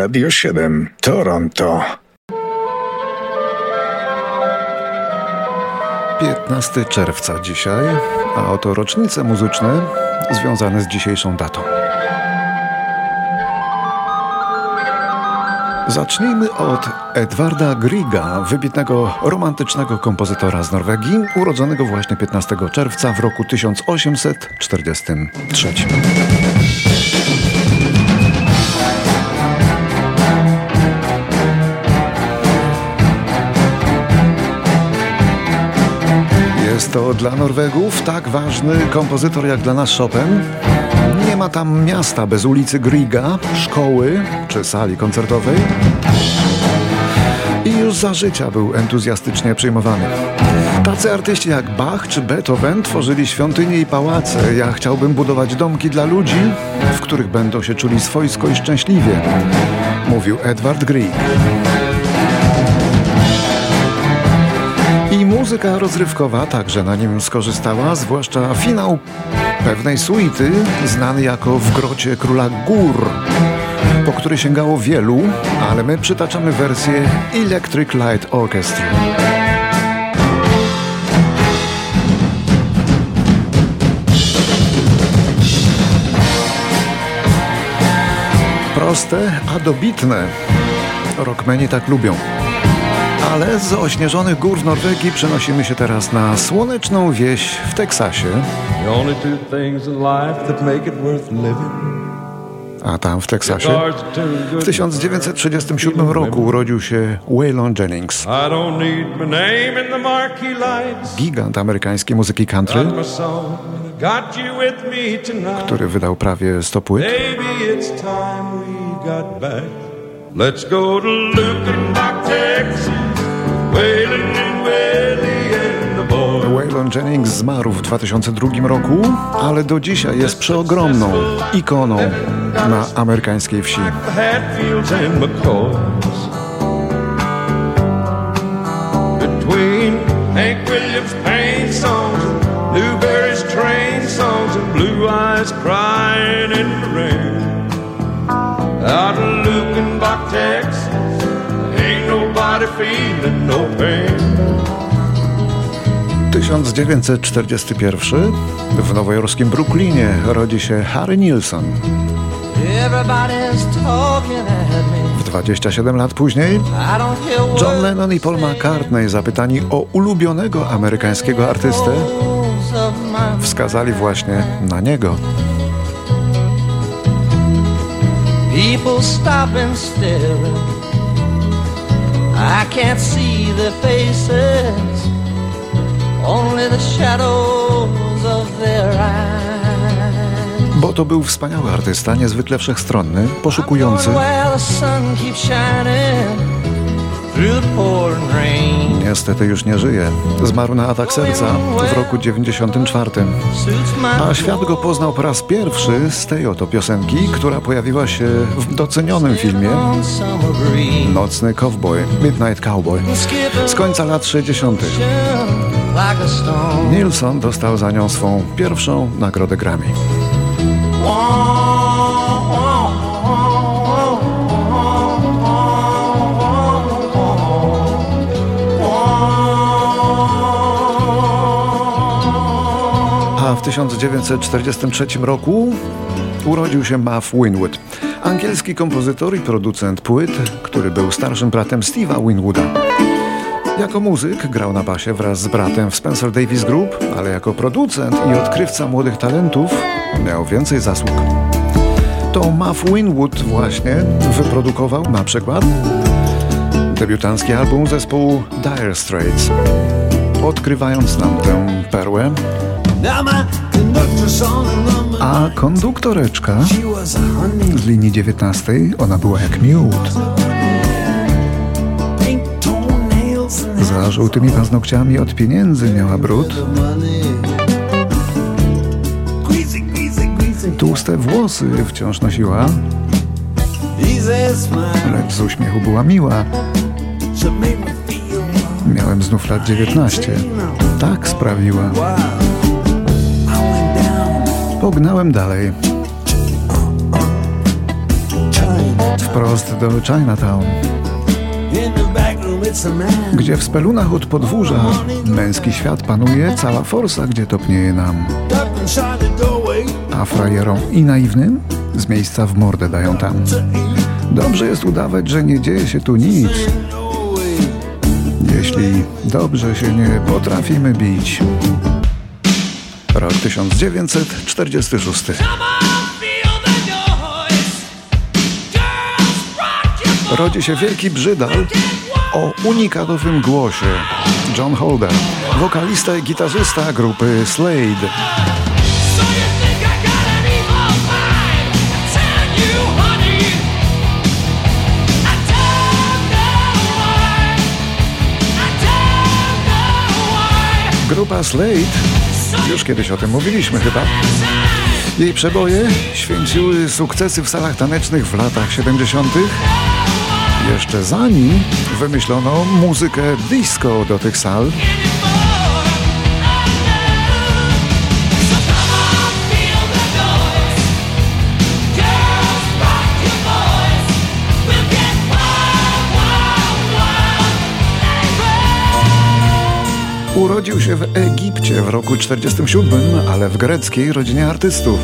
Radio 7 Toronto. 15 czerwca dzisiaj, a oto rocznice muzyczne związane z dzisiejszą datą. Zacznijmy od Edwarda Griga, wybitnego romantycznego kompozytora z Norwegii, urodzonego właśnie 15 czerwca w roku 1843. to dla Norwegów tak ważny kompozytor jak dla nas Chopin. Nie ma tam miasta bez ulicy Griga, szkoły czy sali koncertowej. I już za życia był entuzjastycznie przyjmowany. Tacy artyści jak Bach czy Beethoven tworzyli świątynie i pałace. Ja chciałbym budować domki dla ludzi, w których będą się czuli swojsko i szczęśliwie, mówił Edward Grieg. Muzyka rozrywkowa także na nim skorzystała, zwłaszcza finał pewnej suity, znany jako W grocie króla gór, po który sięgało wielu, ale my przytaczamy wersję Electric Light Orchestra. Proste, a dobitne. Rockmeni tak lubią. Ale z ośnieżonych gór w Norwegii przenosimy się teraz na słoneczną wieś w Teksasie. A tam w Teksasie w 1937 roku urodził się Waylon Jennings. Gigant amerykańskiej muzyki country, który wydał prawie 100 płyt. Let's go to Lukenbach, Texas. Waylon Jennings zmarł w 2002 roku, ale do dzisiaj jest przeogromną ikoną na amerykańskiej wsi. Out of Texas, nobody feeling no pain. 1941 w nowojorskim Brooklynie rodzi się Harry Nilsson. W 27 lat później John Lennon i Paul McCartney zapytani o ulubionego amerykańskiego artystę wskazali właśnie na niego. People stop and stare. I can't see their faces, only the shadows of their eyes. Bo to był wspaniały artysta, niezwykle wszechstronny, poszukujący. Niestety już nie żyje. Zmarł na atak serca w roku 94. A świat go poznał po raz pierwszy z tej oto piosenki, która pojawiła się w docenionym filmie Nocny Cowboy, Midnight Cowboy z końca lat 60. Nilsson dostał za nią swą pierwszą nagrodę Grammy. W 1943 roku urodził się Muff Winwood, angielski kompozytor i producent płyt, który był starszym bratem Steve'a Winwooda. Jako muzyk grał na basie wraz z bratem w Spencer Davis Group, ale jako producent i odkrywca młodych talentów miał więcej zasług. To Muff Winwood właśnie wyprodukował na przykład debiutancki album zespołu Dire Straits. Odkrywając nam tę perłę, a konduktoreczka z linii 19, ona była jak miód. Za żółtymi paznokciami od pieniędzy miała brud. Tłuste włosy wciąż nosiła, lecz z uśmiechu była miła. Miałem znów lat 19. Tak sprawiła. Pognałem dalej. Wprost do Chinatown gdzie w spelunach od podwórza męski świat panuje, cała forsa, gdzie topnieje nam. A frajerom i naiwnym z miejsca w mordę dają tam. Dobrze jest udawać, że nie dzieje się tu nic, jeśli dobrze się nie potrafimy bić. Rok 1946. Rodzi się wielki brzydal o unikatowym głosie. John Holder, wokalista i gitarzysta grupy Slade. Grupa Slade, już kiedyś o tym mówiliśmy chyba, jej przeboje święciły sukcesy w salach tanecznych w latach 70. Jeszcze zanim wymyślono muzykę disco do tych sal, Urodził się w Egipcie w roku 47, ale w greckiej rodzinie artystów.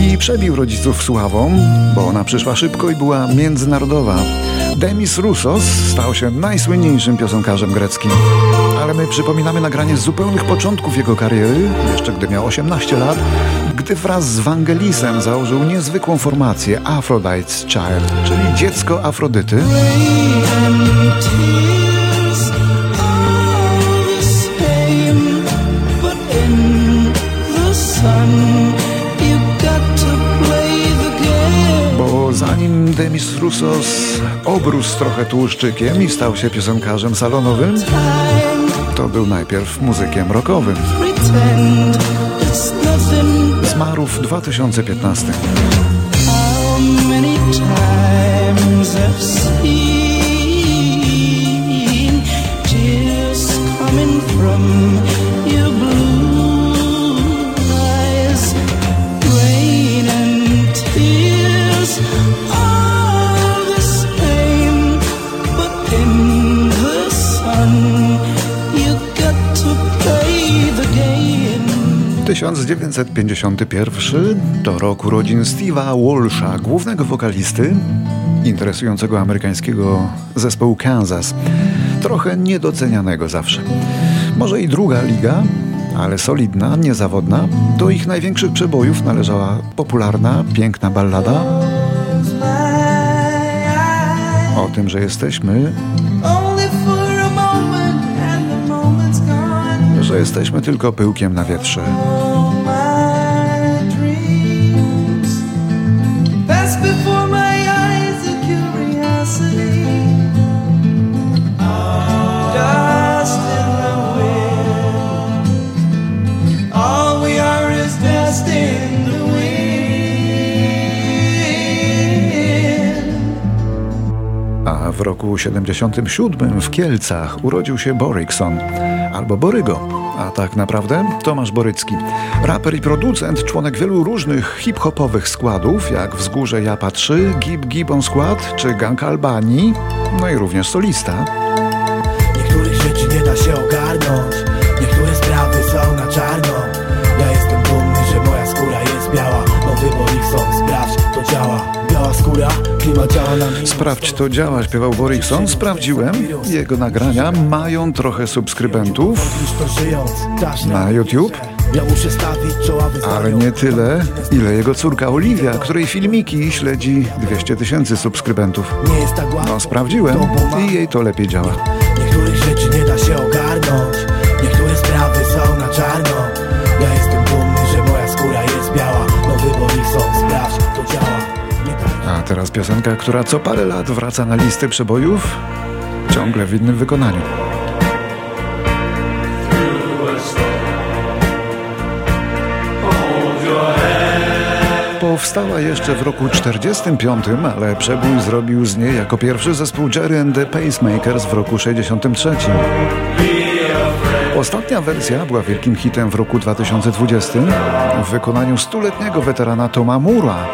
I przebił rodziców sławą, bo ona przyszła szybko i była międzynarodowa. Demis Roussos stał się najsłynniejszym piosenkarzem greckim. Ale my przypominamy nagranie z zupełnych początków jego kariery, jeszcze gdy miał 18 lat, gdy wraz z Wangelisem założył niezwykłą formację Aphrodite's Child, czyli dziecko Afrodyty. Demis Roussos obrósł trochę tłuszczykiem i stał się piosenkarzem salonowym, to był najpierw muzykiem rockowym. Zmarł w 2015. 1951 to rok urodzin Steve'a Walsha, głównego wokalisty interesującego amerykańskiego zespołu Kansas, trochę niedocenianego zawsze. Może i druga liga, ale solidna, niezawodna. Do ich największych przebojów należała popularna, piękna ballada o tym, że jesteśmy że jesteśmy tylko pyłkiem na wietrze. Roku 77 w Kielcach urodził się Borykson, albo Borygo, a tak naprawdę Tomasz Borycki. Raper i producent, członek wielu różnych hip-hopowych składów, jak Wzgórze Japa 3, Gib Gibbon Skład czy Gang Albanii, no i również solista. Niektórych rzeczy nie da się ogarnąć, niektóre sprawy są na czarno. Ja jestem dumny, że moja skóra jest biała, nowy Borykson, sprawdź, to działa. Biała skóra Sprawdź, to działa, śpiewał Borikson. Sprawdziłem. Jego nagrania mają trochę subskrybentów na YouTube. Ale nie tyle, ile jego córka Oliwia, której filmiki śledzi 200 tysięcy subskrybentów. No, sprawdziłem i jej to lepiej działa. Niektórych rzeczy nie da się ogarnąć, niektóre sprawy są na czarno. Teraz piosenka, która co parę lat wraca na listy przebojów, ciągle w innym wykonaniu. Powstała jeszcze w roku 45, ale przebój zrobił z niej jako pierwszy zespół Jerry and the Pacemakers w roku 63. Ostatnia wersja była wielkim hitem w roku 2020 w wykonaniu stuletniego weterana Toma Mura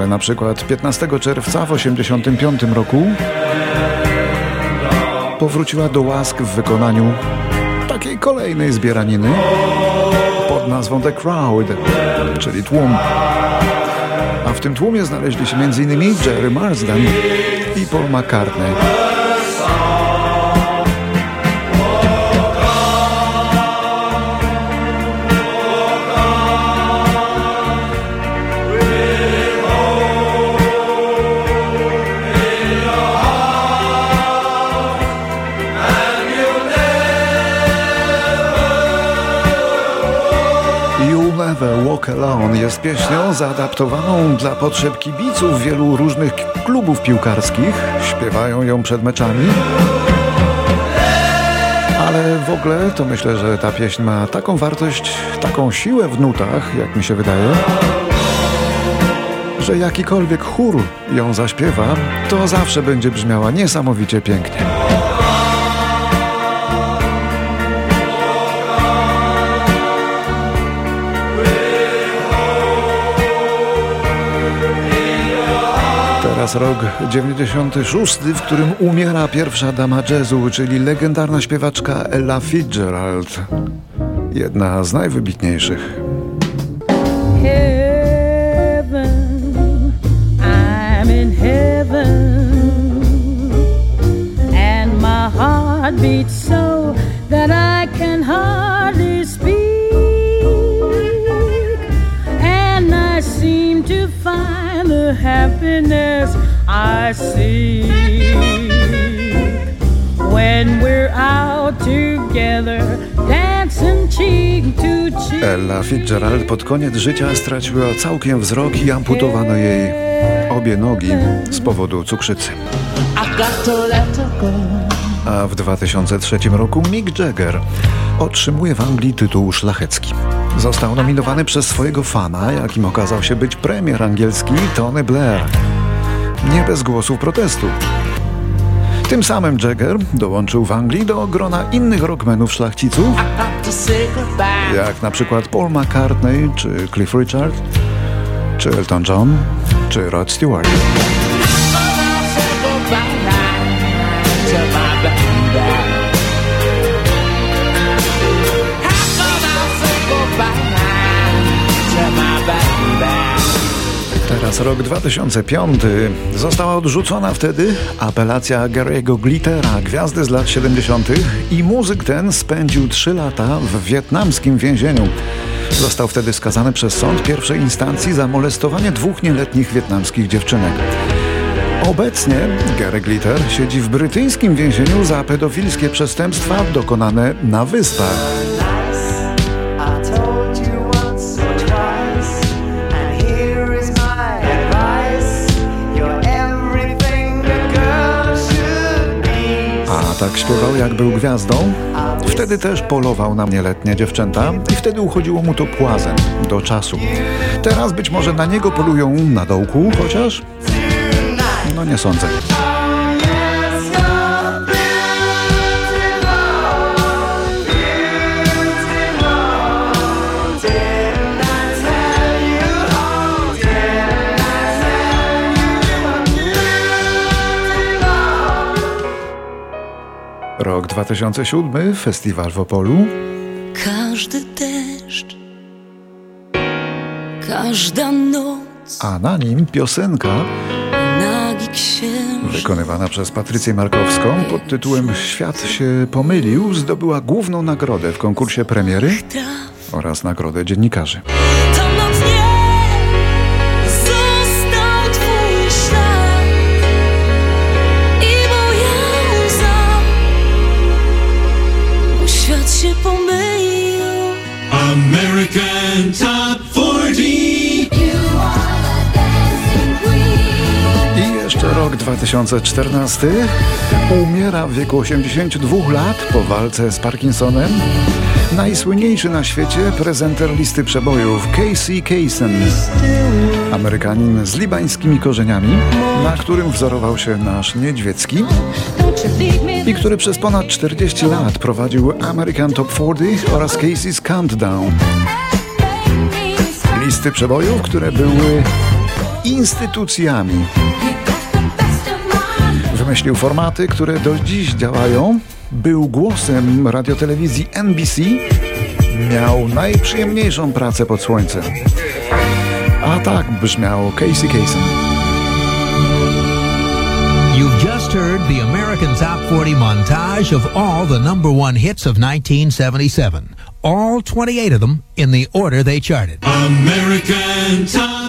ale na przykład 15 czerwca w 1985 roku powróciła do łask w wykonaniu takiej kolejnej zbieraniny pod nazwą The Crowd, czyli tłum. A w tym tłumie znaleźli się m.in. Jerry Marsden i Paul McCartney. Never Walk Alone jest pieśnią zaadaptowaną dla potrzeb kibiców wielu różnych klubów piłkarskich. Śpiewają ją przed meczami. Ale w ogóle to myślę, że ta pieśń ma taką wartość, taką siłę w nutach, jak mi się wydaje, że jakikolwiek chór ją zaśpiewa, to zawsze będzie brzmiała niesamowicie pięknie. Teraz rok 96, w którym umiera pierwsza dama jazzu, czyli legendarna śpiewaczka Ella Fitzgerald. Jedna z najwybitniejszych. So that I can the happiness I see when we're out together dancing cheek to cheek. Ella Fitzgerald pod koniec życia straciła całkiem wzrok i amputowano jej obie nogi z powodu cukrzycy. A w 2003 roku Mick Jagger otrzymuje w Anglii tytuł szlachecki. Został nominowany przez swojego fana, jakim okazał się być premier angielski Tony Blair nie bez głosów protestu. Tym samym Jagger dołączył w Anglii do grona innych rockmenów szlachciców, jak na przykład Paul McCartney, czy Cliff Richard, czy Elton John, czy Rod Stewart. Teraz rok 2005. Została odrzucona wtedy apelacja Gary'ego Glittera, gwiazdy z lat 70. i muzyk ten spędził 3 lata w wietnamskim więzieniu. Został wtedy skazany przez sąd pierwszej instancji za molestowanie dwóch nieletnich wietnamskich dziewczynek. Obecnie Gary Glitter siedzi w brytyjskim więzieniu za pedofilskie przestępstwa dokonane na wyspach. Tak śpiewał, jak był gwiazdą. Wtedy też polował na nieletnie dziewczęta i wtedy uchodziło mu to płazem do czasu. Teraz być może na niego polują na dołku, chociaż? No nie sądzę. Rok 2007, festiwal w Opolu. Każdy deszcz, każda noc. A na nim piosenka wykonywana przez Patrycję Markowską pod tytułem Świat się pomylił zdobyła główną nagrodę w konkursie premiery oraz nagrodę dziennikarzy. Top 40. I jeszcze rok 2014. Umiera w wieku 82 lat po walce z Parkinsonem. Najsłynniejszy na świecie prezenter listy przebojów Casey Kasem. Amerykanin z libańskimi korzeniami, na którym wzorował się nasz Niedźwiecki i który przez ponad 40 lat prowadził American Top 40 oraz Casey's Countdown. Listy przebojów, które były instytucjami. Wymyślił formaty, które do dziś działają. Był głosem radiotelewizji NBC. Miał najprzyjemniejszą pracę pod słońcem. A tak brzmiał Casey Kasem. You've just heard the American Top 40 montage of all the number one hits of 1977. All 28 of them in the order they charted. American Top